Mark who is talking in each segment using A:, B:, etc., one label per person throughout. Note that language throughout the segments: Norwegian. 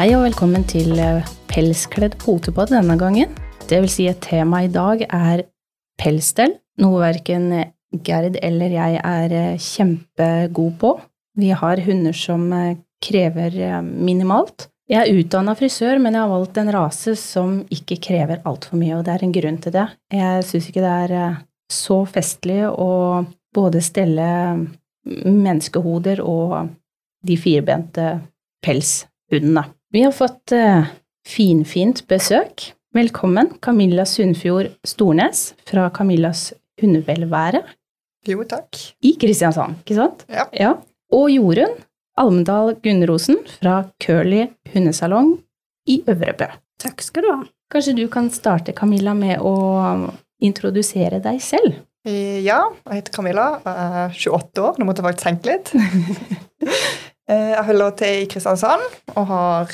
A: Hei og velkommen til eh, Pelskledd potepod denne gangen. Det vil si et tema i dag er pelsstell, noe verken Gerd eller jeg er eh, kjempegod på. Vi har hunder som eh, krever eh, minimalt. Jeg er utdanna frisør, men jeg har valgt en rase som ikke krever altfor mye, og det er en grunn til det. Jeg syns ikke det er eh, så festlig å både stelle menneskehoder og de firbente pelshundene. Vi har fått eh, finfint besøk. Velkommen, Camilla Sundfjord Stornes fra Camillas hundevelvære
B: Jo, takk.
A: i Kristiansand, ikke sant?
B: Ja.
A: Og Jorunn Almedal Gunnrosen fra Curly hundesalong i Øvrebø.
C: Takk skal du ha.
A: Kanskje du kan starte, Camilla, med å introdusere deg selv?
B: Eh, Ja, jeg heter Camilla. Jeg er 28 år. Nå måtte jeg faktisk tenke litt. Eh, Jeg holder til i Kristiansand og har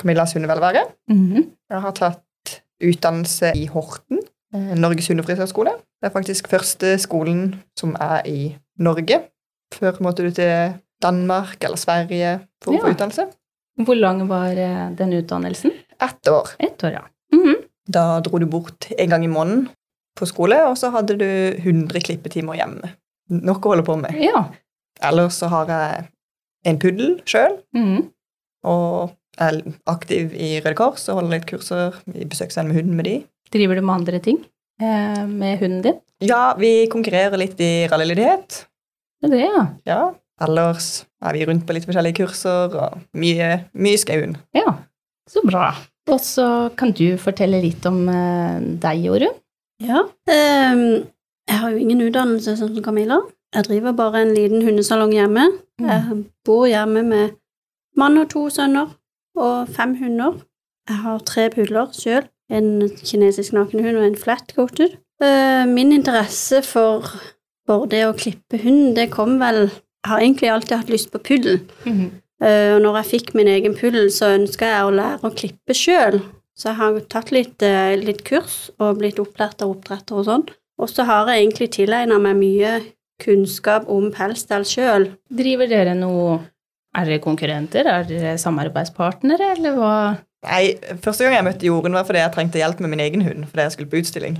B: Camillas hundevelvære.
A: Mhm.
B: Jeg har tatt utdannelse i Horten, eh, Norges hundefrisørskole. Det er faktisk første skolen som er i Norge. Før måtte du til Danmark eller Sverige for å få utdannelse.
A: Hvor lang var eh, den utdannelsen?
B: Ett år.
A: Et år, ja. Mhm.
B: Da dro du bort en gang i måneden på skole, og så hadde du 100 klippetimer hjemme. Nok å holde på med.
A: Ja.
B: Ellers så har jeg en puddel sjøl,
A: Mm.
B: og er aktiv i Røde Kors og holder litt kurser i besøksvenn med hunden med de.
A: Driver du med andre ting eh, med hunden din?
B: Ja, vi konkurrerer litt i rallylydighet.
A: Det er det, ja.
B: Ja. Ellers er vi rundt på litt forskjellige kurser og mye, mye skauen.
A: Ja, så bra. Og så kan du fortelle litt om eh, deg, Jorunn.
C: Ja. Um, jeg har jo ingen utdannelse sånn som Camilla. Jeg driver bare en liten hundesalong hjemme. Jeg bor hjemme med mann og to sønner og fem hunder. Jeg har tre pudler sjøl. En kinesisk nakenhund og en flat coated. Eh, min interesse for, bare det å klippe hund, det kom vel Jeg har egentlig alltid hatt lyst på puddel.
A: Mm
C: -hmm. Og når jeg fikk min egen puddel, så ønska jeg å lære å klippe sjøl. Så jeg har tatt litt, eh, litt kurs og blitt opplært av oppdretter og sånn. Og så har jeg egentlig tilegna meg mye kunnskap om pelsstell sjøl.
A: Driver dere noe Er dere konkurrenter? Er dere samarbeidspartnere, eller hva?
B: Nei, Første gang jeg møtte Jorunn, var fordi jeg trengte hjelp med min egen hund. fordi jeg skulle på utstilling.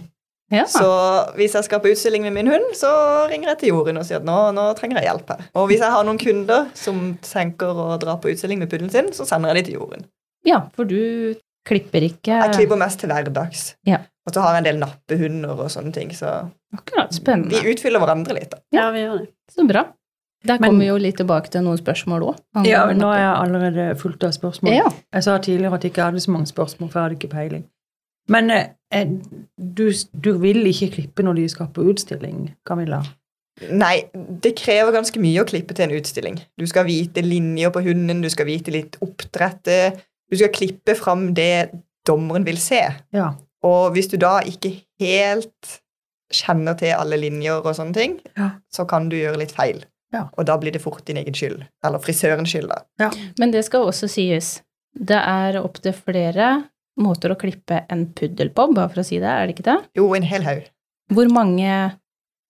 A: Ja.
B: Så hvis jeg skal på utstilling med min hund, så ringer jeg til Jorunn og sier at nå, nå trenger jeg hjelp her. Og hvis jeg har noen kunder som tenker å dra på utstilling med puddelen sin, så sender jeg de til Jorunn.
A: ja, for du klipper ikke
B: Jeg klipper mest til hverdags.
A: Ja.
B: Og så har jeg en del nappehunder og sånne ting, så
A: Akkurat. Spennende.
B: vi utfyller hverandre litt. da.
C: Ja, vi gjør det.
A: Så bra. Der
D: Men-
A: kommer vi jo litt tilbake til noen spørsmål òg.
D: Ja, men nå er jeg allerede fullt av spørsmål.
A: Ja.
D: Jeg sa tidligere at jeg ikke hadde så mange spørsmål, for jeg hadde ikke peiling. Men eh, eh, du, du vil ikke klippe når de skal på utstilling, Camilla?
B: Nei, det krever ganske mye å klippe til en utstilling. Du skal vite linjer på hunden, du skal vite litt oppdrettet. Du skal klippe fram det dommeren vil se.
D: Ja.
B: Og hvis du da ikke helt kjenner til alle linjer og sånne ting,
D: Ja.
B: så kan du gjøre litt feil.
D: Ja.
B: Og da blir det fort din egen skyld. Eller frisørens skyld, da.
A: Men det skal også sies. Det er opptil flere måter å klippe en puddel på, bare for å si det, er det ikke det?
B: Jo, en hel haug.
A: Hvor mange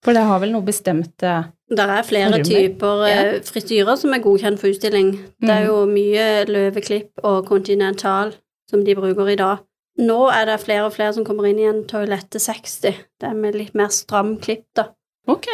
A: For det har vel noe bestemte
C: Det er flere typer ja. frityrer som er godkjent for utstilling. Det er jo mye løveklipp og kontinental som de bruker i dag. Nå er det flere og flere som kommer inn i en Toilette 60. Det er med litt mer stram klipp, da.
A: Ok.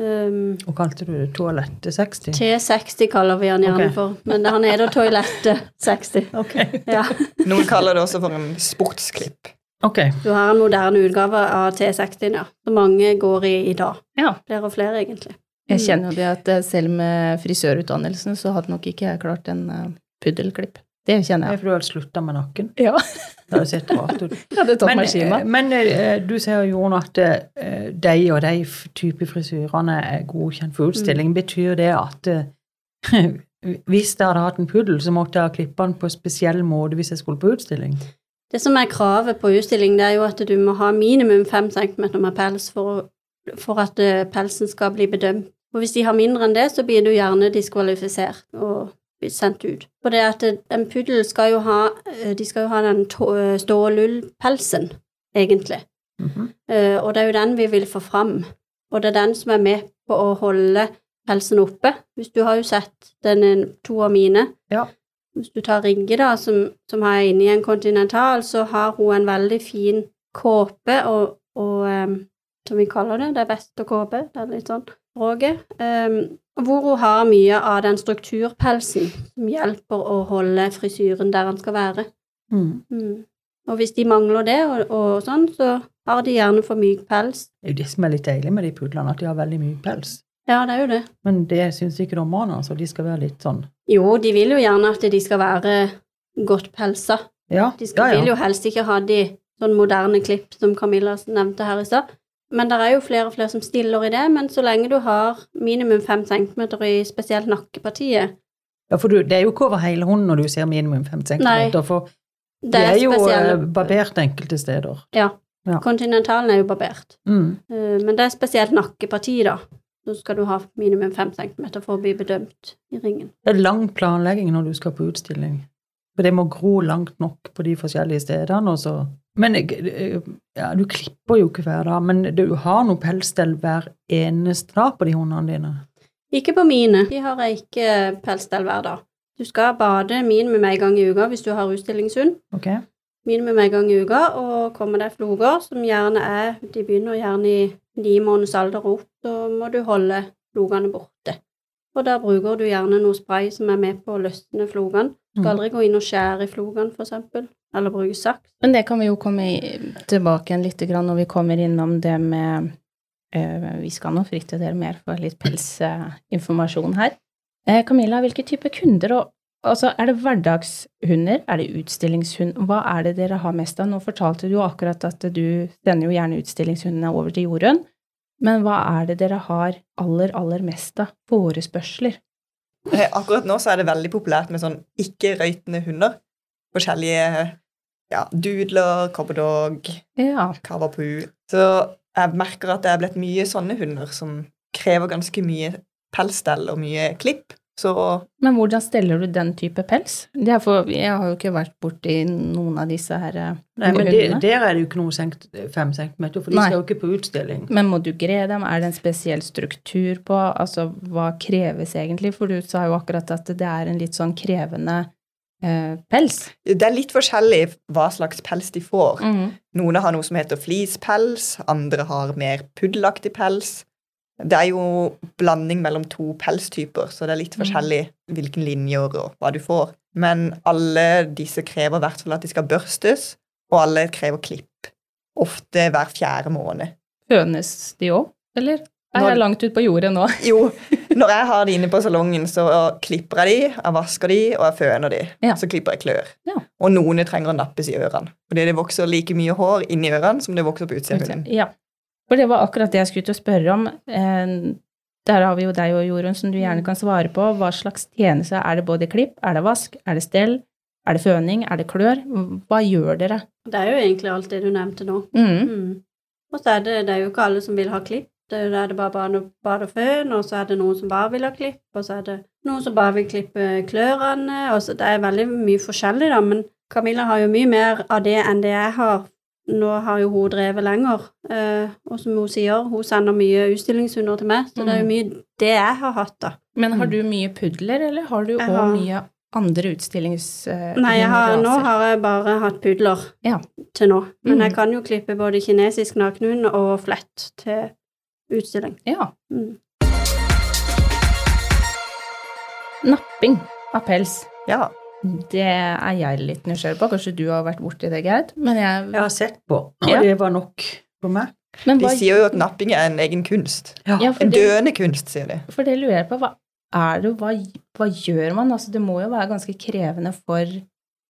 C: Um,
D: Og kalte du det toalette 60?
C: T60 kaller vi han gjerne
D: okay.
C: for, men han heter Toilette 60.
D: Ok.
C: Ja.
B: Noen kaller det også for en sportsklipp.
D: Ok.
C: Du har en moderne utgave av T60, ja, som mange går i i dag.
A: Ja.
C: Flere og flere, egentlig.
A: Jeg kjenner jo det at eh, selv med frisørutdannelsen så hadde nok ikke jeg klart en eh, puddelklipp. Det kjenner jeg.
D: for du hadde slutta med nakken.
A: Ja.
D: Det hadde sett rart ut.
A: Jeg hadde tatt
D: Men,
A: meg skima.
D: eh, men eh, du sier jo Jon, at de og de type frisyrene er godkjent for utstilling. Betyr det at hvis jeg hadde hatt en puddel, så måtte jeg ha klippa den på en spesiell måte hvis jeg skulle på utstilling?
C: Det som er kravet på utstilling, det er jo at du må ha minimum 5 cm med pels for, for at pelsen skal bli bedømt. Og hvis de har mindre enn det, så blir du gjerne diskvalifisert og blir sendt ut. For det at eh, en puddel skal jo ha eh, De skal jo ha den eh, stålullpelsen, egentlig.
D: Mhm.
C: Eh, og det er jo den vi vil få fram. Og det er den som er med på å holde pelsen oppe. Hvis du har jo sett den, to av mine.
D: Ja.
C: Hvis du tar Rigge, da, som, som har inni en kontinental, så har hun en veldig fin kåpe og, og um, som vi kaller det, det er vestekåpe, det er litt sånn språket, em, hvor hun har mye av den strukturpelsen som hjelper å holde frisyren der den skal være.
D: Mm.
C: Mm. Og hvis de mangler det, og, og sånn, så har de gjerne for myk pels.
D: Det er jo det som er litt deilig med de pudlene, at de har veldig mye pels.
C: Ja, det er jo det.
D: Men det syns ikke dommerne, altså. De skal være litt sånn
C: Jo, de vil jo gjerne at de skal være godt pelsa.
D: Ja,
C: De skal,
D: ja,
C: vil jo helst ikke ha de sånn moderne klipp som Camilla nevnte her i stad. Men det er jo flere og flere som stiller i det. Men så lenge du har minimum fem centimeter i spesielt nakkepartiet
D: ja for du, det er jo ikke over hele hånden når du ser minimum fem centimeter, for
C: Det
D: det er jo
C: spesielle-
D: eh, barbert enkelte steder.
C: Ja.
D: Ja.
C: Kontinentalen er jo barbert.
D: Mm.
C: Eh, Men det er spesielt nakkepartiet, da. Så skal du ha minimum fem centimeter for å bli bedømt i ringen.
D: Det er lang planlegging når du skal på utstilling. For det må gro langt nok på de forskjellige stedene. Og så. Men eh, ja, du klipper jo ikke hver dag, men du har noe pelsstell hver eneste dag på de hundene dine.
C: Ikke på mine. De har jeg ikke pelsstell hver dag. Du skal bade minimum én gang i uka hvis du har utstillingshund.
D: Ok?
C: minimum én gang i uka, og kommer det floger, som gjerne er De begynner gjerne i ni måneders alder opp, så må du holde flogene borte. Og der bruker du gjerne noe spray som er med på å løsne flogene. Du skal
D: Mm.
C: aldri gå inn og skjære i flogene, eksempel, eller bruke saks.
A: Men det kan vi jo komme tilbake igjen litt når vi kommer innom det med eh, Vi skal nå fritte dere mer for litt pelsinformasjon her. Eh, Camilla, hvilke type kunder og Altså, er det hverdagshunder? Er det utstillingshund? Hva er det dere har mest av? Nå fortalte du jo akkurat at du sender jo gjerne utstillingshundene over til Jorunn. Men hva er det dere har aller, aller mest av? Forespørsler?
B: Eh, Akkurat nå så er det veldig populært med sånn ikke-røytende hunder. Forskjellige ja, doodler, cobberdog,
A: Ja.
B: cavapoo. Så jeg merker at det er blitt mye sånne hunder som krever ganske mye pelsstell og mye klipp. Så
A: Men hvordan steller du den type pels? Det for, jeg har jo ikke vært borti noen av disse her eh,
D: Nei, men det, der er det jo ikke noe senkt, fem centimeter, for de
A: Nei.
D: skal jo ikke på utstilling.
A: Men må du gre dem? Er det en spesiell struktur på? Altså, hva kreves egentlig? For du sa jo akkurat at det er en litt sånn krevende eh, pels.
B: det er litt forskjellig hva slags pels de får.
A: Mhm.
B: Noen har noe som heter fleecepels, andre har mer puddelaktig pels. Det er jo blanding mellom to pelstyper, så det er litt
A: Mm.
B: forskjellig hvilken linjer og hva du får. Men alle disse krever i hvert fall at de skal børstes, og alle krever klipp. Ofte hver fjerde måned.
A: Fønes de òg, eller? Er
B: Når-
A: jeg langt ut på jordet nå?
B: Jo, når jeg har de inne på salongen, så klipper jeg de, jeg vasker de, og jeg føner de.
A: Ja.
B: Så klipper jeg klør.
A: Ja.
B: Og noen trenger å nappes i ørene. Fordi det vokser like mye hår inni ørene som det vokser på utsida av hunden.
A: Ja. For det var akkurat det jeg skulle til å spørre om. Eh, Der har vi jo deg og Jorunn, som du gjerne kan svare på. Hva slags tjeneste? Er det både klipp, er det vask, er det stell, er det føning, er det klør? Hva gjør dere?
C: Det er jo egentlig alt det du nevnte nå.
A: Mm.
C: Mm. Og så er det, det er jo ikke alle som vil ha klipp. Det er det bare bad og, bad og føn, og så er det noen som bare vil ha klipp, og så er det noen som bare vil klippe klørne, og så det er veldig mye forskjellig, da, men Camilla har jo mye mer av det enn det jeg har. Nå har jo hun drevet lenger, eh, og som hun sier, hun sender mye utstillingshunder til meg, så det er jo mye det jeg har hatt, da.
A: Men har du mye pudler, eller har du òg
C: har-
A: mye andre utstillings... eh,
C: Nei, jeg har, nå har jeg bare hatt pudler
A: Ja.
C: til nå, men
A: mm.
C: jeg kan jo klippe både kinesisk nakenhund og flett til utstilling.
A: Ja.
C: Mm.
A: Napping av pels.
B: Ja.
A: Det er jeg litt nysgjerrig på. Kanskje du har vært borti det, Gerd? Men, jeg,
D: Jeg har sett på, og
A: Ja.
D: det var nok for meg.
A: men
B: De sier jo at napping er en egen kunst.
A: ja, Ja,
B: En
A: det,
B: døende kunst, sier de.
A: for det lurer jeg på. Hva er det, hva, hva gjør man? Altså, det må jo være ganske krevende for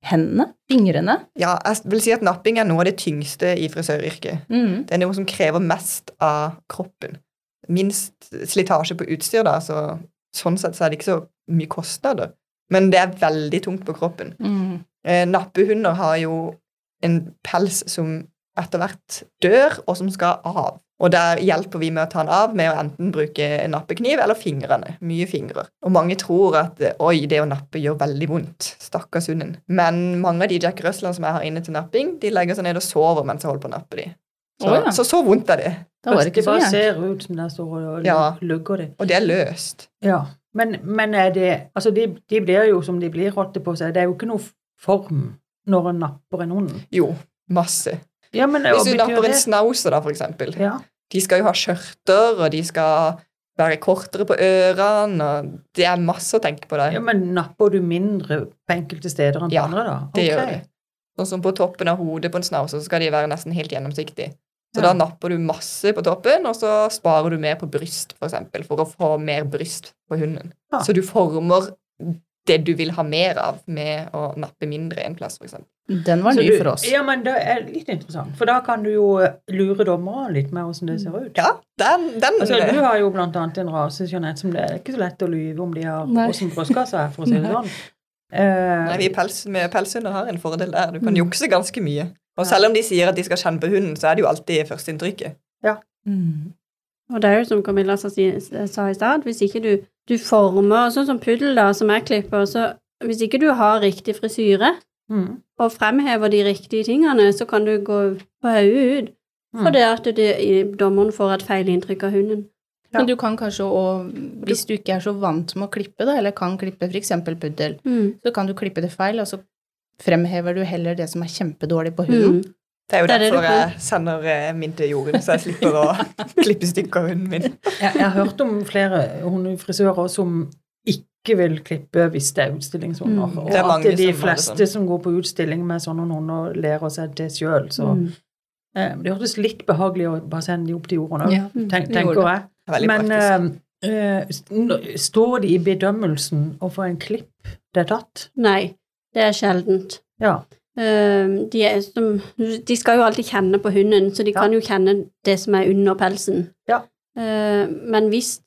A: hendene, fingrene.
B: Ja, jeg vil si at napping er noe av det tyngste i frisøryrket.
A: Mm.
B: Det er noe som krever mest av kroppen. Minst slitasje på utstyr, da, så sånn sett så er det ikke så mye kostnader. Men det er veldig tungt på kroppen.
A: Mm.
B: Eh, nappehunder har jo en pels som etter hvert dør, og som skal av. Og der hjelper vi med å ta den av med å enten bruke en nappekniv eller fingrene. Mye fingre. Og mange tror at oi, det å nappe gjør veldig vondt. Stakkars hunden. Men mange av de Jack Russland som jeg har inne til napping, de legger seg ned og sover mens jeg holder på å nappe de. Så,
A: oh, ja.
B: så så vondt er det.
A: Da var det ikke
D: det
A: så
D: bare
A: gærent.
D: ser ut som det står og
B: Ja.
D: lugger det.
B: Og det er løst.
D: Ja. Men, men det Altså, de, de blir jo som de blir, holdt det på seg. Det er jo ikke noe form når en napper en hund.
B: Jo, masse.
D: Ja, men
B: Hvis du napper en snauser, da, for eksempel.
D: Ja.
B: De skal jo ha skjørter, og de skal være kortere på ørene, og det er masse å tenke på der.
D: ja, men napper du mindre på enkelte steder enn på
B: Ja,
D: andre, da?
B: Ja,
D: Det
B: gjør de. Sånn som på toppen av hodet på en snauser, så skal de være nesten helt gjennomsiktige. Så
D: Ja.
B: da napper du masse på toppen, og så sparer du mer på bryst, for eksempel, for å få mer bryst på hunden.
D: Ja.
B: Så du former det du vil ha mer av med å nappe mindre en plass, eksempel.
A: Den var
D: Så
A: ny
D: du-
A: for oss.
D: Ja, men det er litt interessant, for da kan du jo eh, lure dommerne litt med hvordan det ser ut.
B: Ja, den, den
D: Altså, du har jo blant annet en rase, Jeanette, som det er ikke så lett å lyve om de har åssen brystkasse er, for å si det sånn. Uh,
B: Nei, vi pels, med pelshunder har en fordel der. Du kan
A: Mm.
B: jukse ganske mye. Og selv om de sier at de skal kjenne på hunden, så er det jo alltid førsteinntrykket.
A: Mm.
C: Og det er jo som Camilla sa, sa i stad, hvis ikke du, du former Sånn som puddel, da, som jeg klipper, så hvis ikke du har riktig frisyre
D: mm,
C: og fremhever de riktige tingene, så kan du gå på hodet ut.
D: mm.
C: det at det, dommeren får et feil inntrykk av hunden.
A: Men du kan kanskje òg, hvis du ikke er så vant med å klippe, da, eller kan klippe f.eks. puddel, så kan du klippe det feil, og så fremhever du heller det som er kjempedårlig på hunden.
C: Mm.
B: Det er jo
C: Det er det
B: derfor jeg sender eh, min til jorden, så jeg slipper å klippe stykker hunden min.
D: Jeg, jeg har hørt om flere hundefrisører som ikke vil klippe hvis det er utstillingshunder.
A: Mm.
D: Og
B: Det er mange
D: at de
B: som
D: fleste
B: sånn.
D: som går på utstilling med sånne hunder, lærer seg det sjøl. Så
C: Mm.
D: eh, det hørtes litt behagelig å bare sende de opp til jorden òg,
A: Ja,
D: tenk, tenker jeg.
B: Det er
D: Men eh, eh, står det i bedømmelsen å få en klipp det er tatt?
C: Nei, det er sjeldent.
D: Ja.
C: Eh, de, er som, de skal jo alltid kjenne på hunden, så de
D: Ja.
C: kan jo kjenne det som er under pelsen.
D: Ja.
C: Eh, men hvis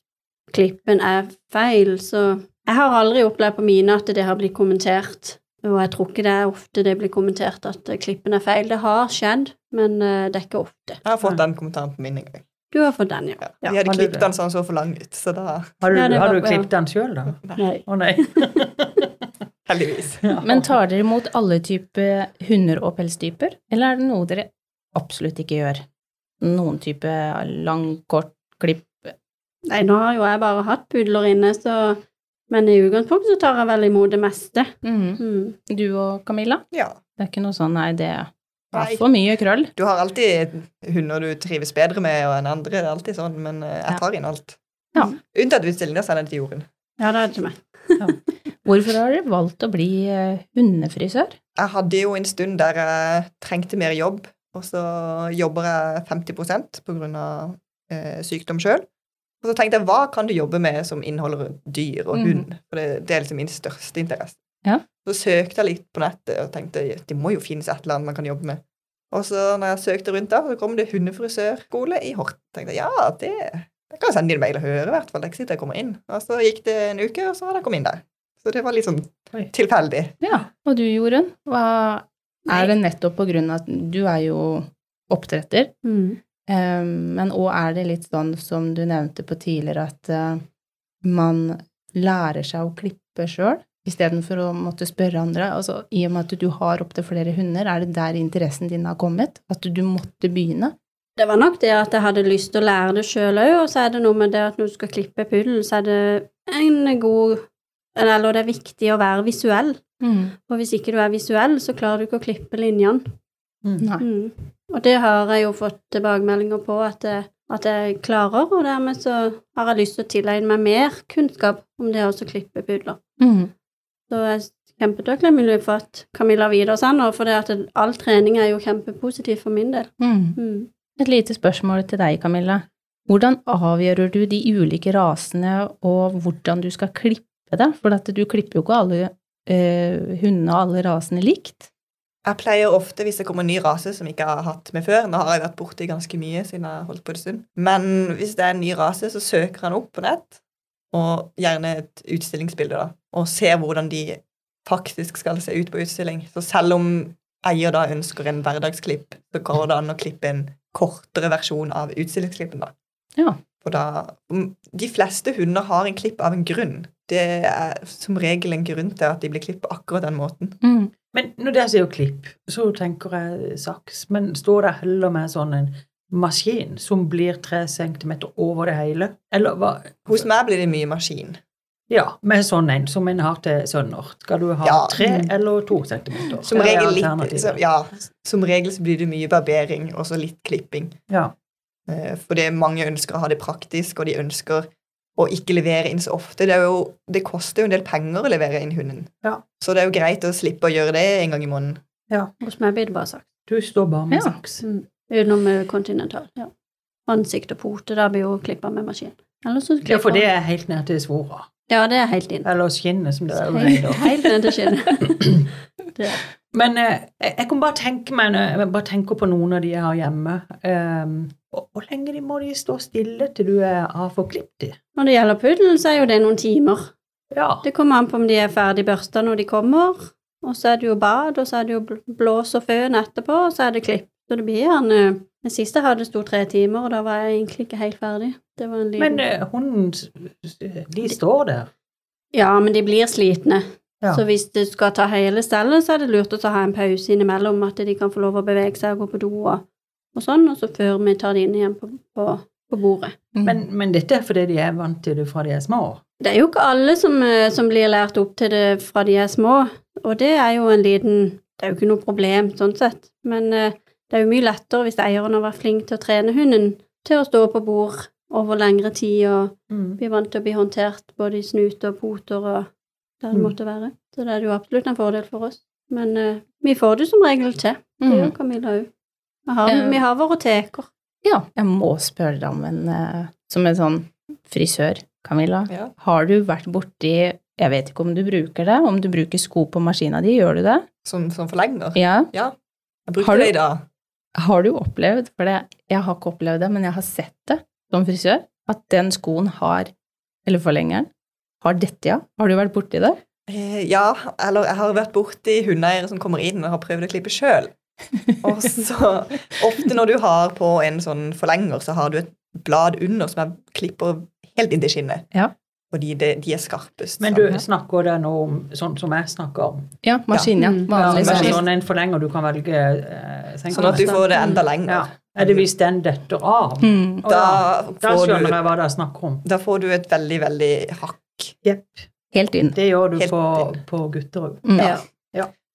C: klippen er feil, så Jeg har aldri opplevd på mine at det har blitt kommentert, og jeg tror ikke det er ofte det blir kommentert at eh, klippen er feil. Det har skjedd, men eh, det er ikke ofte.
B: Jeg har fått den kommentaren på min en gang.
C: Du har fått den, ja.
B: Ja.
C: Ja,
B: De hadde klippet den så han så for lang ut, så da
D: Har du,
C: Ja,
D: har du
C: ja.
D: klippet den sjøl, da?
C: Nei.
D: Å nei.
B: Heldigvis.
A: Men tar dere imot alle typer hunder og pelstyper, eller er det noe dere absolutt ikke gjør? Noen type lang, kort, klipp
C: Nei, nå har jo jeg bare hatt pudler inne, så Men i utgangspunktet så tar jeg vel imot det meste.
A: mm.
C: Mm.
A: Du og Camilla?
B: Ja.
A: Det er ikke noe sånn nei, det er for mye krøll.
B: Du har alltid hunder du trives bedre med og enn andre. Det er alltid sånn, men eh, jeg tar inn alt.
A: Ja.
B: Unntatt utstilling, da sender jeg til jorden.
C: Ja, det er det til Ja.
A: Hvorfor har dere valgt å bli eh, hundefrisør?
B: Jeg hadde jo en stund der jeg trengte mer jobb, og så jobber jeg 50% på grunn av eh, sykdom sjøl. Og så tenkte jeg, hva kan du jobbe med som inneholder dyr og
A: Mhm.
B: hund? For det, det er liksom min største interesse.
A: Ja.
B: Så søkte jeg litt på nettet og tenkte det må jo finnes et eller annet man kan jobbe med. Og så når jeg søkte rundt da, så kom det hundefrisørskole i Horten. tenkte jeg, ja, det, det kan sende inn mail og høre, i hvert fall. Jeg sitter og kommer inn. Og så gikk det en uke, og så hadde jeg kommet inn der. Så det var litt sånn
D: Oi.
B: tilfeldig.
A: Ja. Og du, Jorunn? Hva er det nettopp på grunn av at du er jo oppdretter?
C: Mm.
A: Eh, men òg er det litt sånn som du nevnte på tidligere, at eh, man lærer seg å klippe sjøl istedenfor å måtte spørre andre. Altså, I og med at du har opptil flere hunder, er det der interessen din har kommet? At du måtte begynne?
C: Det var nok det at jeg hadde lyst til å lære det sjøl òg, og så er det noe med det at når du skal klippe puddel, så er det en god Eller det er viktig å være visuell. For hvis ikke du er visuell, så klarer du ikke å klippe linjene.
A: Nei.
C: Mm. Og det har jeg jo fått tilbakemeldinger på at jeg, at jeg klarer, og dermed så har jeg lyst til å tilegne meg mer kunnskap om det å klippe pudler.
A: Mm.
C: Så jeg er kjempetakknemlig for at Camilla og for det at all trening er jo kjempepositivt for min del.
A: Mm.
C: Mm.
A: Et lite spørsmål til deg, Camilla. Hvordan avgjør du de ulike rasene og hvordan du skal klippe det? For du klipper jo ikke alle eh, hundene og alle rasene likt.
B: Jeg pleier ofte, hvis det kommer en ny rase som jeg ikke har hatt med før Nå har jeg vært borti ganske mye siden jeg har holdt på en stund. Men hvis det er en ny rase, så søker han opp på nett, og gjerne et utstillingsbilde, da, og ser hvordan de faktisk skal se ut på utstilling. Så selv om eier da ønsker en hverdagsklipp, så går det an å klippe en kortere versjon av utstillingsklippen, da.
A: Ja.
B: Da mm, De fleste hunder har en klipp av en grunn. Det er som regel en grunn til at de blir klippet på akkurat den måten.
A: Mm.
D: Men når dere sier klipp, så tenker jeg saks. Men står det heller med sånn en maskin som blir tre centimeter over det hele? Eller hva?
B: Hos meg blir det mye maskin.
D: Ja, med sånn en som en har til sønner. Skal du ha
B: Ja.
D: tre eller to centimeter?
B: Som regel, litt, så, ja, som regel så blir det mye barbering og så litt klipping.
D: Ja.
B: Eh, Fordi mange ønsker å ha det praktisk, og de ønsker å ikke levere inn så ofte. Det, er jo, det koster jo en del penger å levere inn hunden.
D: Ja.
B: Så det er jo greit å slippe å gjøre det en gang i måneden.
C: Hos meg blir det bare saks.
D: Du står bare med
A: Ja.
D: saks.
C: Mm. Utenom eh, kontinental. Ja. Ansikt og pote, da blir jo klippa med maskin. Eller så
D: Ja, for det er helt ned til svora.
C: Ja, det er helt inn.
D: Eller skinnet, som det er.
C: Helt, helt ned til skinnet.
D: Men eh, jeg kan bare tenke meg, jeg bare tenker på noen av de jeg har hjemme Um, Hvor hvor lenge må de stå stille til du har fått klippet de?
C: Når det gjelder puddelen, så er jo det noen timer.
D: Ja.
C: Det kommer an på om de er ferdig børsta når de kommer, og så er det jo bad, og så er det jo bl- blås og føn etterpå, og så er det klipp. Så det blir gjerne Den siste hadde, sto tre timer, og da var jeg egentlig ikke helt ferdig. Det var en liten
D: Men uh, hunden, de står der.
C: Ja, men de blir slitne.
D: Ja.
C: Så hvis du skal ta hele stellet, så er det lurt å ha en pause innimellom, at de kan få lov å bevege seg og gå på do og, og sånn, og så før vi tar de inn igjen på, på, på bordet.
A: Mm.
D: Men, men dette er fordi de er vant til det fra de er små.
C: Det er jo ikke alle som, eh, som blir lært opp til det fra de er små, og det er jo en liten Det er jo ikke noe problem sånn sett, men eh, det er jo mye lettere hvis eieren har vært flink til å trene hunden til å stå på bord over lengre tid og
D: Mm.
C: bli vant til å bli håndtert både i snute og poter og der det
D: Mm.
C: måtte være. Så det er jo absolutt en fordel for oss. Men uh, vi får det som regel til. Det gjør
A: Mm.
C: Camilla òg. Vi har,
A: Eh.
C: vi har våre teker.
A: Ja, jeg må spørre deg om en uh, Som en sånn frisør, Camilla.
B: Ja.
A: Har du vært borti Jeg vet ikke om du bruker det, om du bruker sko på maskina di, gjør du det?
B: Som, som forlenger.
A: Ja.
B: Jeg
A: Har
B: det i dag.
A: Har du opplevd, for det, jeg har ikke opplevd det, men jeg har sett det som frisør, at den skoen har, eller forlengeren, har dette, ja? Har du vært borti det?
B: Eh, Ja, eller jeg har vært borti hundeeiere som kommer inn og har prøvd å klippe sjøl. Og så ofte når du har på en sånn forlenger, så har du et blad under som jeg klipper helt inntil skinnet.
A: Ja.
B: Fordi det, de er skarpest.
D: Men du snakker da nå om sånn som jeg snakker om.
A: Ja, maskin, ja.
C: Mm.
D: Ja,
A: Vanlig maskin.
D: sånn en forlenger du kan velge eh,
B: Sånn at du får det enda
D: Ja.
B: lenger.
D: Er det hvis den detter av?
A: Mm.
B: Da,
D: Da.
B: Da
D: skjønner
B: du,
D: jeg hva det er snakk om.
B: da får du et veldig, veldig hakk.
D: Jepp.
A: Helt inn.
D: Det gjør du
B: Helt
D: på,
B: inn.
D: på gutter òg.
A: Mm.
C: Ja.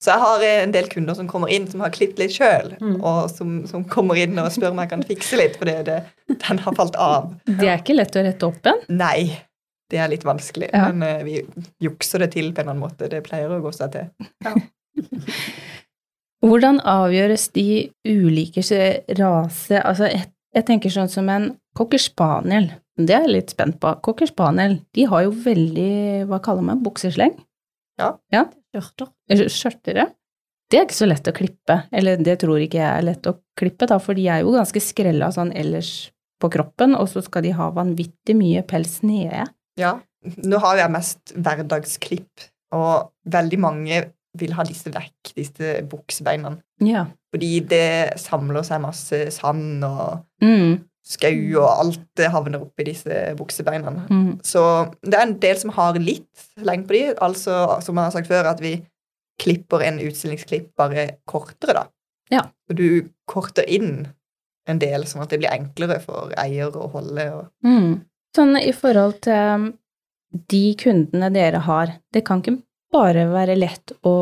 B: Så jeg har en del kunder som kommer inn som har klippet litt sjøl,
D: Mm.
B: og som, som kommer inn og spør om jeg kan fikse litt, fordi det, den har falt av.
A: Det er ikke lett å rette opp igjen.
B: Nei, det er litt vanskelig.
A: Ja.
B: Men eh, vi jukser det til på en eller annen måte. Det pleier å gå seg til.
A: Hvordan avgjøres de ulike rase Altså, jeg, jeg tenker sånn som en cocker spaniel. Det er jeg litt spent på. Cocker spaniel, de har jo veldig, hva kaller man, buksesleng?
C: Skjørter.
A: Eller Skjørtere. Det er ikke så lett å klippe. Eller det tror ikke jeg er lett å klippe, da, for de er jo ganske skrella sånn ellers på kroppen, og så skal de ha vanvittig mye pels nede.
B: Ja. Nå har jeg mest hverdagsklipp, og veldig mange vil ha disse vekk, disse buksebeina.
A: Ja.
B: Fordi det samler seg masse sand og
A: Mm,
B: skau, og alt havner oppi disse buksebeina.
A: mm,
B: Så det er en del som har litt lengde på de, altså som jeg har sagt før, at vi klipper en utstillingsklipp bare kortere, da.
A: Ja.
B: Og du korter inn en del, sånn at det blir enklere for eier å holde. Og...
A: mm. Sånn i forhold til um, de kundene dere har, det kan ikke bare være lett å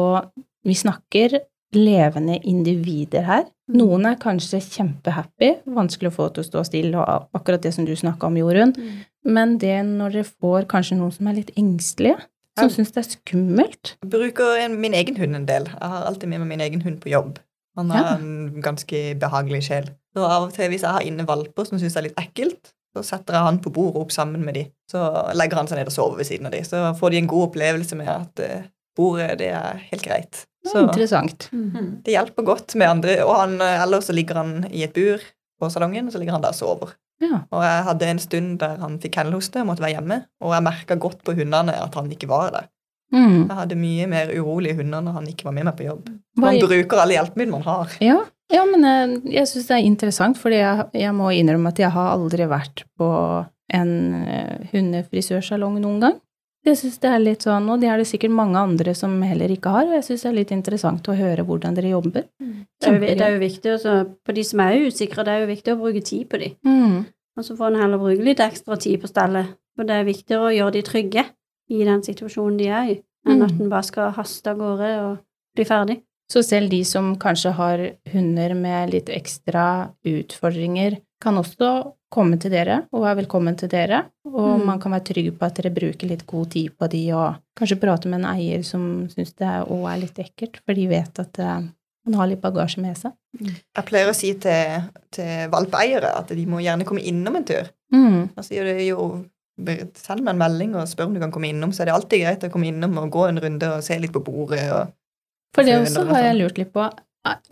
A: Vi snakker levende individer her.
C: Mm.
A: Noen er kanskje kjempehappy, vanskelig å få til å stå stille, og akkurat det som du snakka om, Jorunn.
C: Mm.
A: Men det når dere får kanskje noen som er litt engstelige, som
B: Ja.
A: syns det er skummelt
B: Jeg bruker min egen hund en del. Jeg har alltid med meg min egen hund på jobb. Han har
A: Ja.
B: en ganske behagelig sjel. Så av og til hvis jeg har inne valper som syns det er litt ekkelt, så setter jeg han på bordet opp sammen med de. Så legger han seg ned og sover ved siden av de. Så får de en god opplevelse med at eh, bordet, det er helt greit. Så
A: er Interessant.
C: Mm.
B: det hjelper godt med andre. Og han, ellers så ligger han i et bur på salongen, og så ligger han der og sover.
A: Ja.
B: Og jeg hadde en stund der han fikk kennelhoste og måtte være hjemme, og jeg merka godt på hundene at han ikke var der.
A: Mm.
B: Jeg hadde mye mer urolige hunder når han ikke var med meg på jobb.
A: Hva,
B: bruker alle hjelpemidlene man har.
A: ja, ja, men jeg, jeg syns det er interessant, fordi jeg, jeg må innrømme at jeg har aldri vært på en eh, hundefrisørsalong noen gang. Jeg syns det er litt sånn, og det er det sikkert mange andre som heller ikke har, og jeg syns det er litt interessant å høre hvordan dere jobber.
C: Det er, jo, det er jo viktig også, på de som er usikre, det er jo viktig å bruke tid på de.
A: Mm.
C: Og så får en heller bruke litt ekstra tid på stellet, for det er viktigere å gjøre de trygge i den situasjonen de er i, enn
A: Mm.
C: at en bare skal haste av gårde og bli ferdig.
A: Så selv de som kanskje har hunder med litt ekstra utfordringer, kan også komme til dere og er velkommen til dere. Og
C: Mm.
A: man kan være trygg på at dere bruker litt god tid på de, og kanskje prate med en eier som syns det òg er litt ekkelt, for de vet at eh, man har litt bagasje med seg.
B: Jeg pleier å si til, til valpeeiere at de må gjerne komme innom en tur.
A: Mm.
B: Altså, det jo Send meg en melding og spør om du kan komme innom, så er det alltid greit å komme innom og gå en runde og se litt på bordet. og
A: For det også har jeg
B: sånn?
A: lurt litt på.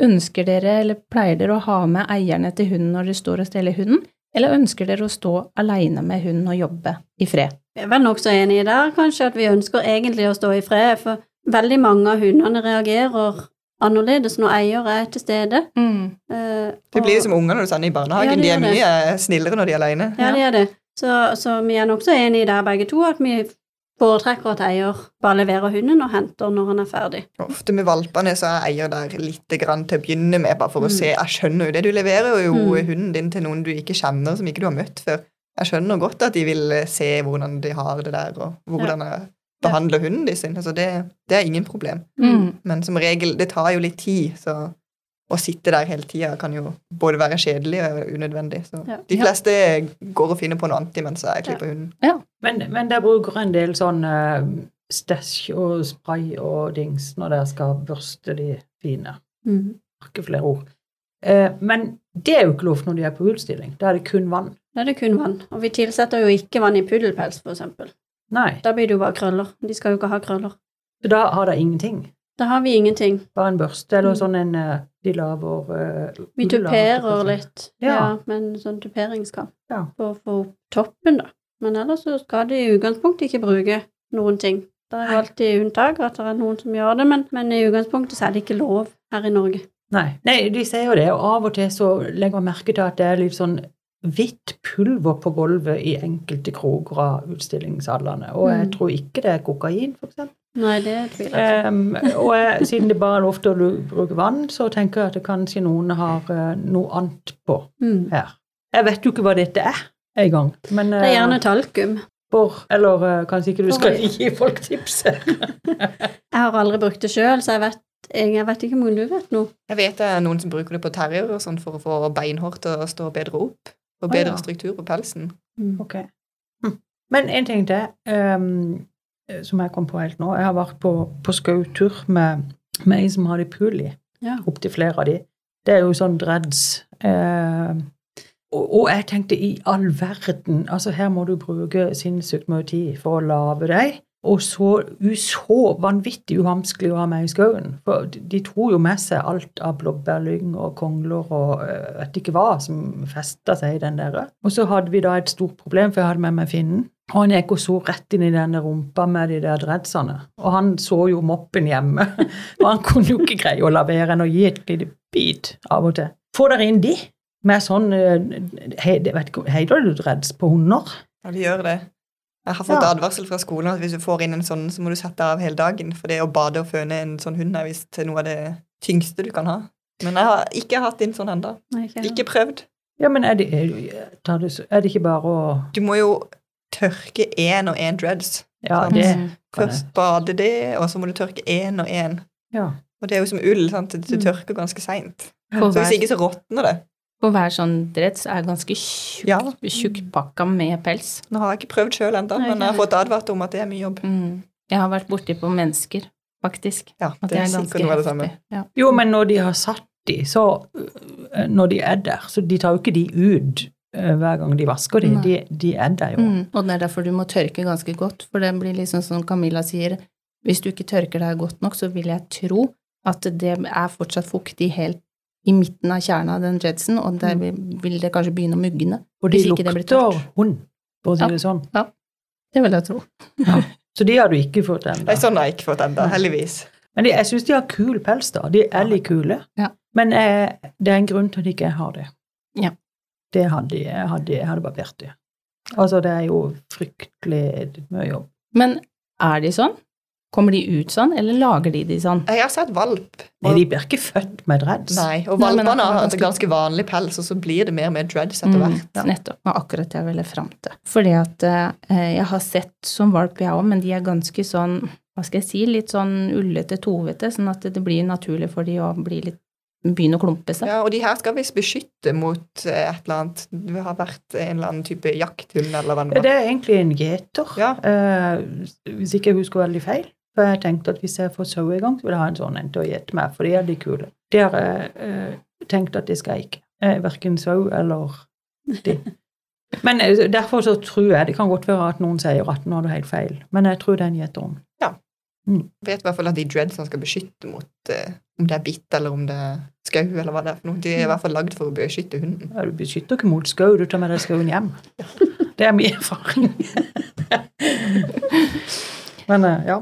A: Ønsker dere, eller pleier dere å ha med eierne til hunden når dere står og steller hunden, eller ønsker dere å stå aleine med hunden og jobbe i fred?
C: Vi er vel nokså enige der, kanskje, at vi ønsker egentlig å stå i fred, for veldig mange av hundene reagerer annerledes når eier er til stede.
A: Mm.
C: Eh,
B: Det blir som unger når du sender i barnehagen.
C: Ja, det
B: de er
C: det.
B: mye snillere når de er alene.
C: Ja, de er det. Så, så vi er nokså enige der, begge to, at vi foretrekker at eier bare leverer hunden og henter når han er ferdig.
B: Ofte med valpene så er eier der litt grann til å begynne med, bare for å
C: Mm.
B: se. Jeg skjønner jo det. Du leverer jo
C: Mm.
B: hunden din til noen du ikke kjenner, som ikke du har møtt før. Jeg skjønner godt at de vil eh, se hvordan de har det der, og hvordan jeg behandler hunden din sin. Altså det, det er ingen problem.
A: Mm.
B: Men som regel, det tar jo litt tid, så å sitte der hele tida kan jo både være kjedelig og unødvendig. Så
C: Ja.
B: de
A: Ja.
B: fleste går og finner på noe annet mens jeg klipper hunden.
D: Men, men dere bruker en del sånn uh, stæsj og spray og dings når dere skal børste de fine.
C: Mm.
D: Ikke flere ord. Uh, men det er jo ikke lov når de er på utstilling. Da er det kun vann.
C: Da er det kun vann. Og vi tilsetter jo ikke vann i puddelpels.
D: Nei.
C: Da blir det jo bare krøller. De skal jo ikke ha krøller.
D: Så da har de ingenting.
C: Da har vi ingenting.
D: Bare en børste eller
C: Mm.
D: sånn en eh, De laver uh,
C: Vi tuperer litt, ja.
D: Ja.
C: med en sånn tuperingskam
D: Ja.
C: for å få opp toppen, da. Men ellers så skal de i utgangspunktet ikke bruke noen ting. Det er jo alltid unntak, at det er noen som gjør det, men, men i utgangspunktet så er det ikke lov her i Norge.
D: Nei. Nei, de sier jo det, og av og til så legger man merke til at det er litt sånn hvitt pulver på gulvet i enkelte kroker av utstillingshallene. Og jeg
C: Mm.
D: tror ikke det er kokain, eksempel.
C: Nei, det tviler jeg på.
D: Um, og jeg, siden det bare er lov til å bruke vann, så tenker jeg at det kanskje noen har eh, noe annet på
C: Mm.
D: her. Jeg vet jo ikke hva dette er engang, men
C: Det er
D: eh,
C: gjerne talkum.
D: for, Eller eh, kanskje ikke du skal
C: For-
D: gi folk tipset.
C: Jeg har aldri brukt det sjøl, så jeg vet, jeg vet ikke om du vet noe.
B: Jeg vet det er noen som bruker det på terrier og sånn for å få beinhår til å stå bedre opp. Og
D: bedre
B: bedre
D: ja.
B: struktur på pelsen.
D: Ok. Hm. Men en ting til um, som jeg kom på helt nå. Jeg har vært på, på skautur med, med en som hadde puli.
C: Ja.
D: Opptil flere av de. Det er jo sånn dreads. Uh, og, og jeg tenkte i all verden Altså, her må du bruke sinnssykt mye tid for å lage deg. Og så, så vanvittig uhamskelig å ha med i skauen. For de, tror jo med seg alt av blåbærlyng og kongler og øh, vet ikke hva som festa seg i den der. Og så hadde vi da et stort problem, for jeg hadde med meg finnen. Og han gikk og så rett inn i denne rumpa med de der dreadsene. Og han så jo moppen hjemme. Og han kunne jo ikke greie å la være enn å gi et lite bit av og til. Få dere inn de med sånn det Heter det dreads på hunder?
B: Ja, de gjør det. Jeg har fått
D: Ja.
B: advarsel fra skolen at hvis du får inn en sånn, så må du sette av hele dagen. For det å bade og føne en sånn hund er visst noe av det tyngste du kan ha. Men jeg har ikke hatt inn sånn ennå.
C: Ikke.
B: Ikke prøvd.
D: Ja, men er det, er, det, er det ikke bare å
B: Du må jo tørke én og én dreads.
D: Ja,
B: Sant.
D: det.
B: Først bade det, og så må du tørke én og én.
D: Ja.
B: Og det er jo som ull, sant? det det
C: Mm.
B: tørker ganske seint. Så hvis ikke, så råtner det.
A: For hver sånn dress er ganske tjukk,
B: Ja.
A: tjukkpakka med pels.
B: Nå har jeg ikke prøvd sjøl ennå, men jeg har fått advart om at det er mye jobb.
A: Mm. Jeg har vært borti på mennesker, faktisk.
B: Ja,
A: det,
B: det er sikkert noe av det samme.
A: Ja.
D: Jo, men når de har satt de, så øh, Når de er der, så de tar jo ikke de ut øh, hver gang de vasker de. De, de er der jo.
A: Mm. Og det er derfor du må tørke ganske godt, for det blir liksom som Camilla sier, hvis du ikke tørker deg godt nok, så vil jeg tro at det er fortsatt fuktig helt i midten av kjernen av den dreadsen, og der vil, vil det kanskje begynne å mugne.
D: Og de lukter hund, for å si
A: Ja.
D: det sånn.
A: Ja, Det vil jeg tro.
D: Så de har du ikke fått ennå.
B: Nei, sånn har jeg ikke fått ennå, heldigvis.
D: Men de, jeg syns de har kul pels, da. De er litt kule.
A: Ja.
D: Men eh, det er en grunn til at ikke jeg har det.
A: Ja.
D: Det hadde jeg, jeg hadde, jeg hadde barbert det. Altså, det er jo fryktelig mye jobb.
A: Men er de sånn? Kommer de ut sånn, eller lager de de sånn?
B: Jeg har sett valp.
D: Nei, de blir ikke født med dreads.
B: Nei, og valpene har
A: er
B: ganske vanlig pels, og så blir det mer og mer dreads etter
A: Mm,
B: hvert.
A: Nettopp. Det var akkurat det jeg ville fram til. Fordi at eh, jeg har sett som valp, jeg òg, men de er ganske sånn, hva skal jeg si, litt sånn ullete, tovete, sånn at det blir naturlig for de å bli litt begynne å klumpe seg.
B: Ja, og de her skal visst beskytte mot eh, et eller annet Det har vært en eller annen type jakthund, eller hva det
D: Ja,
B: var.
D: Det er egentlig en gjeter,
B: Ja.
D: eh, hvis ikke jeg husker veldig feil. For jeg tenkte at hvis jeg får sau i gang, så vil jeg ha en sånn en til å gjete meg, for de er de kule. Det har jeg eh, tenkt at det skal jeg ikke. Eh, Verken sau eller de. Men eh, derfor så tror jeg Det kan godt være at noen sier at nå har du helt feil, men jeg tror det er en gjettom. Ja.
B: Jeg vet i hvert fall at de dreadsene skal beskytte mot eh, om det er bitt, eller om det er skau, eller hva det er for noe. De er i hvert fall lagd for å beskytte hunden.
D: Ja, Du beskytter ikke mot skau, du tar med deg skauen hjem. Det er min erfaring. Men eh, ja.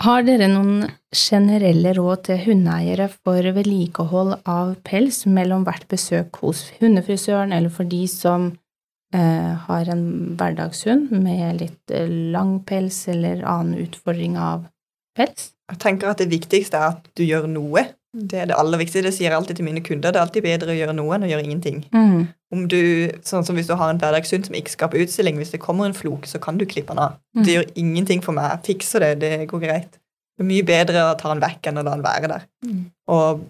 A: Har dere noen generelle råd til hundeeiere for vedlikehold av pels mellom hvert besøk hos hundefrisøren, eller for de som eh, har en hverdagshund med litt eh, lang pels eller annen utfordring av pels?
B: Jeg tenker at det viktigste er at du gjør noe. Det er det aller viktigste. Det sier jeg alltid til mine kunder. Det er alltid bedre å gjøre noe enn å gjøre ingenting.
A: Mm.
B: Om du, sånn som Hvis du har en hverdagshund som ikke skal på utstilling, hvis det kommer en flok, så kan du klippe den av.
A: Mm.
B: Det gjør ingenting for meg. Jeg fikser det. Det går greit. Det er mye bedre å ta den vekk enn å la den være der.
A: Mm.
B: Og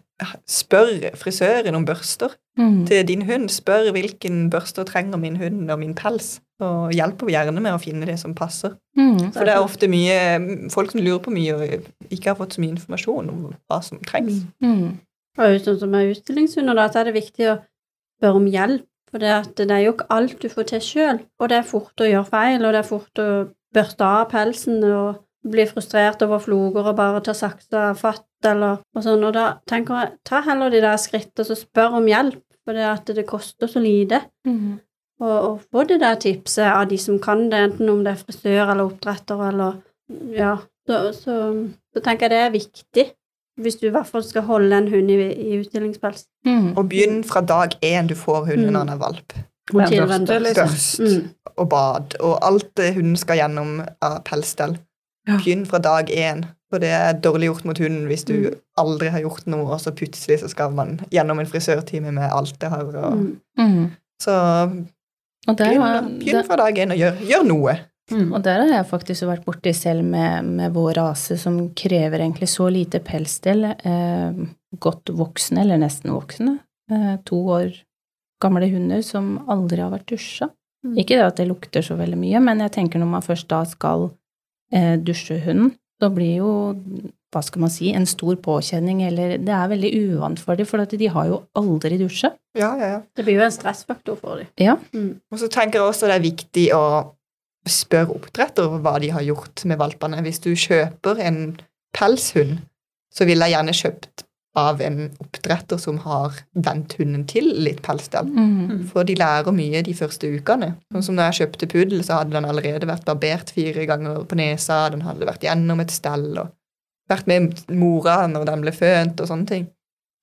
B: spør frisøren om børster
A: Mm.
B: til din hund. Spør hvilken børster trenger min hund og min pels. Og hjelper gjerne med å finne det som passer.
A: Mm.
B: For det er ofte mye folk som lurer på mye og ikke har fått så mye informasjon om hva som trengs.
A: Mm.
C: Og sånn som er utstillingshunder, da, så er det viktig å spørre om hjelp. For det, at det er jo ikke alt du får til sjøl, og det er fort å gjøre feil, og det er fort å børste av pelsen og bli frustrert over floker og bare ta saksa fatt eller og sånn. Og da tenker jeg, ta heller de der skrittene og spør om hjelp, for det at det koster så lite.
A: Mm.
C: Og, og få det der tipset av de som kan det, enten om det er frisør eller oppdretter eller Ja, så, så, så tenker jeg det er viktig. Hvis du i hvert fall skal holde en hund i, i utstillingspels.
A: Mm.
B: Og begynn fra dag én du får hunden
C: Mm.
B: når han er valp.
C: Og
D: børste, liksom.
C: Mm.
B: og bad og alt det hunden skal gjennom av pelsstell.
D: Ja.
B: Begynn fra dag én. For det er dårlig gjort mot hunden hvis du
C: Mm.
B: aldri har gjort noe, og så plutselig så skal man gjennom en frisørtime med alt det har. Og,
C: Mm.
A: Mm.
B: Så
A: Og, der,
B: begynn, begynn fra dag én og gjør, gjør noe.
D: Mm.
A: og der har jeg faktisk vært borti selv med, med vår rase, som krever egentlig så lite pelsstell. Eh, godt voksne, eller nesten voksne. Eh, to år gamle hunder som aldri har vært dusja.
C: Mm.
A: Ikke det at det lukter så veldig mye, men jeg tenker når man først da skal eh, dusje hunden, så blir jo, hva skal man si, en stor påkjenning, eller det er veldig uvant for dem, for at de har jo aldri dusja.
B: Ja, ja, ja.
C: Det blir jo en stressfaktor for dem.
A: Ja.
C: Mm.
B: Og så tenker jeg også det er viktig å spørre oppdretter hva de har gjort med valpene. Hvis du kjøper en pelshund, så ville jeg gjerne kjøpt av en oppdretter som har vent hunden til litt pelsstell.
A: Mm.
B: For de lærer mye de første ukene. Sånn som når jeg kjøpte puddel, så hadde den allerede vært barbert fire ganger på nesa, den hadde vært gjennom et stell og vært med mora når den ble fønt og sånne ting.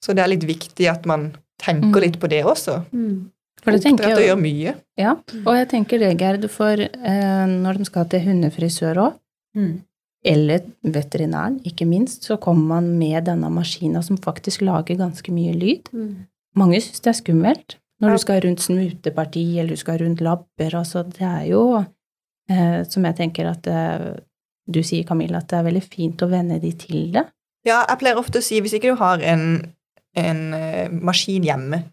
B: Så det er litt viktig at man tenker
A: Mm.
B: litt på det også.
C: Mm.
A: For det tenker jeg,
B: gjør mye.
A: ja, og jeg tenker det, Gerd, for eh, når de skal til hundefrisør òg,
D: Mm.
A: eller veterinæren, ikke minst, så kommer man med denne maskina som faktisk lager ganske mye lyd.
C: Mm.
A: Mange syns det er skummelt når
B: Ja.
A: du skal rundt smuteparti, eller du skal rundt labber, altså det er jo, eh, som jeg tenker at eh, du sier, Camilla, at det er veldig fint å venne de til det.
B: Ja, jeg pleier ofte å si hvis ikke du har en, en eh, maskin hjemme,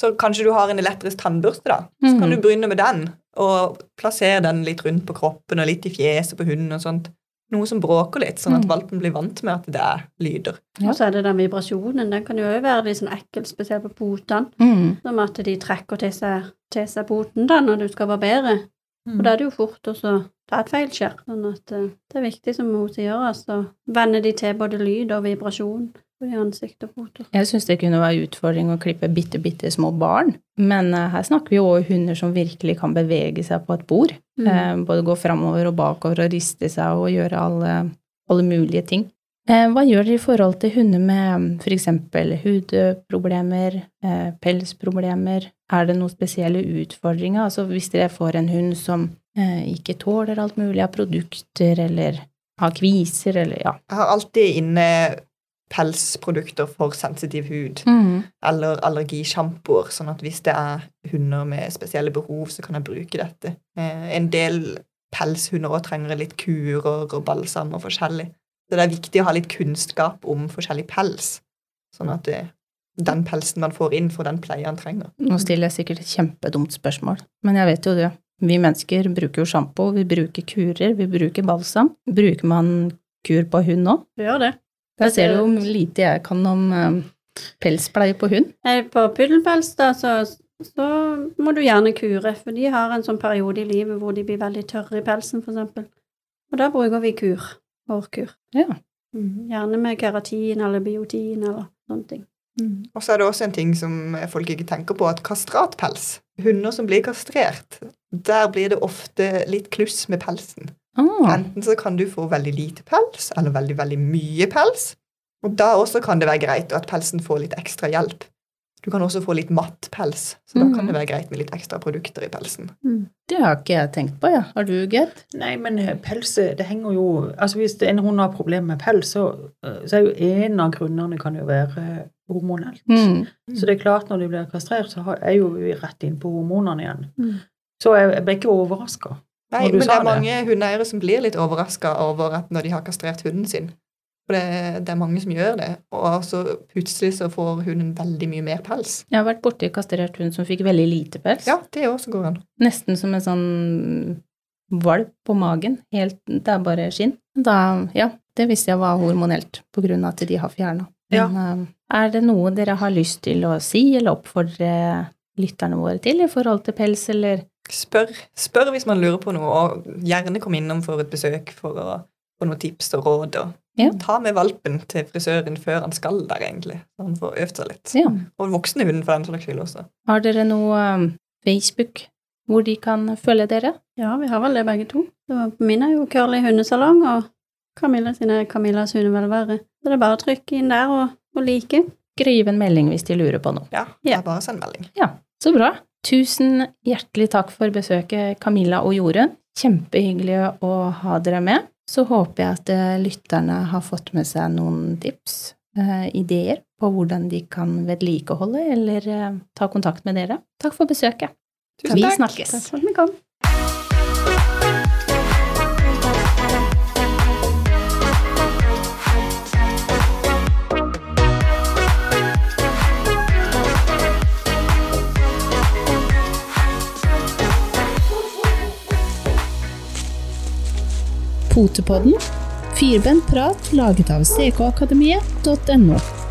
B: så kanskje du har en elektrisk tannbørste, da. Så kan
A: Mhm.
B: du begynne med den, og plassere den litt rundt på kroppen og litt i fjeset på hunden og sånt. Noe som bråker litt, sånn at
A: Mhm.
B: valpen blir vant med at det er lyder.
A: Ja.
C: Og så er det den vibrasjonen. Den kan jo òg være litt sånn ekkel, spesielt på potene.
A: Mm.
C: Som at de trekker til seg, til seg poten da, når du skal barbere. Og da er det jo fort også ta et feilskjær. Sånn at eh, det er viktig, som hun sier, altså venne de til både lyd og vibrasjon i ansikt og poter.
A: Jeg syns det kunne være utfordring å klippe bitte, bitte små barn, men uh, her snakker vi jo om hunder som virkelig kan bevege seg på et bord.
C: Mm.
A: Uh, både gå framover og bakover og riste seg og gjøre alle, alle mulige ting. Eh, Hva gjør dere i forhold til hunder med f.eks. hudproblemer, eh, pelsproblemer? Er det noen spesielle utfordringer? Altså hvis dere får en hund som eh, ikke tåler alt mulig av produkter, eller har kviser, eller ja.
B: Jeg har alltid inne pelsprodukter for sensitiv hud. Eller allergisjampoer, sånn at hvis det er hunder med spesielle behov, så kan jeg bruke dette. En del pelshunder også trenger litt kurer og balsam og forskjellig. Så det er viktig å ha litt kunnskap om forskjellig pels, sånn at det, den pelsen man får inn, får den pleie han trenger.
A: Nå stiller jeg sikkert et kjempedumt spørsmål, men jeg vet jo det. Vi mennesker bruker jo sjampo, vi bruker kurer, vi bruker balsam. Bruker man kur på hund òg?
C: Gjør det.
A: Der ser du hvor lite jeg kan om eh, pelspleie på hund.
C: Eh, På puddelpels, da, så, så må du gjerne kure, for de har en sånn periode i livet hvor de blir veldig tørre i pelsen, eksempel. Og da bruker vi kur. Hårkur.
A: Ja.
C: Mm. Gjerne med keratin eller biotin eller sånne ting.
B: Og så er det også en ting som folk ikke tenker på, at kastratpels Hunder som blir kastrert, der blir det ofte litt kluss med pelsen.
A: Oh.
B: Enten så kan du få veldig lite pels, eller veldig, veldig mye pels. Og da også kan det være greit at pelsen får litt ekstra hjelp. Du kan også få litt matt pels, så da kan
A: Mhm.
B: det være greit med litt ekstra produkter i pelsen.
A: det har ikke jeg tenkt på, ja. Har du, Gerd?
D: Nei, men pelset, pels, det henger jo Altså hvis en hund har problemer med pels, så, eh, så er jo en av grunnene kan jo være hormonelt.
A: Mm.
D: Så det er klart, når de blir kastrert, så er jo vi rett inn på hormonene igjen.
C: Mm.
D: Så jeg, jeg ble ikke overraska.
B: Nei,
D: Når du
B: men det er
D: det.
B: mange hundeeiere som blir litt overraska over at når de har kastrert hunden sin. For det, det er mange som gjør det, og så plutselig så får hunden veldig mye mer pels.
A: Jeg har vært borti kastrert hund som fikk veldig lite pels.
B: Ja, det også går an.
A: Nesten som en sånn valp på magen. Helt, det er bare skinn. Da, ja, det visste jeg var hormonelt, på grunn av at de har fjerna.
D: Ja.
A: Eh, er det noe dere har lyst til å si eller oppfordre lytterne våre til i forhold til pels, eller
B: Spør, spør hvis man lurer på noe, og gjerne kom innom for et besøk for å få noen tips og råd. Og
A: Ja.
B: Ta med valpen til frisøren før han skal der, egentlig. Så han får øvd seg litt.
A: Ja.
B: Og voksne hunden, for den saks skyld også.
A: Har dere noe eh, Facebook hvor de kan følge dere?
C: Ja, vi har vel det begge to. Min er jo Curly hundesalong, og Camilla sin er Camillas hundevelvære. Så det er bare å trykke inn der og, og like.
A: Skriv en melding hvis de lurer på noe.
B: Ja, det er bare å sende melding.
A: Så bra. Tusen hjertelig takk for besøket, Camilla og Jorunn. Kjempehyggelig å ha dere med. Så håper jeg at eh, lytterne har fått med seg noen tips, eh, ideer på hvordan de kan vedlikeholde eller eh, ta kontakt med dere. Takk for besøket.
B: Tusen
A: Vi snakkes.
C: Takk for at vi kom.
A: Potepodden. Firbent prat laget av ckakademiet.no.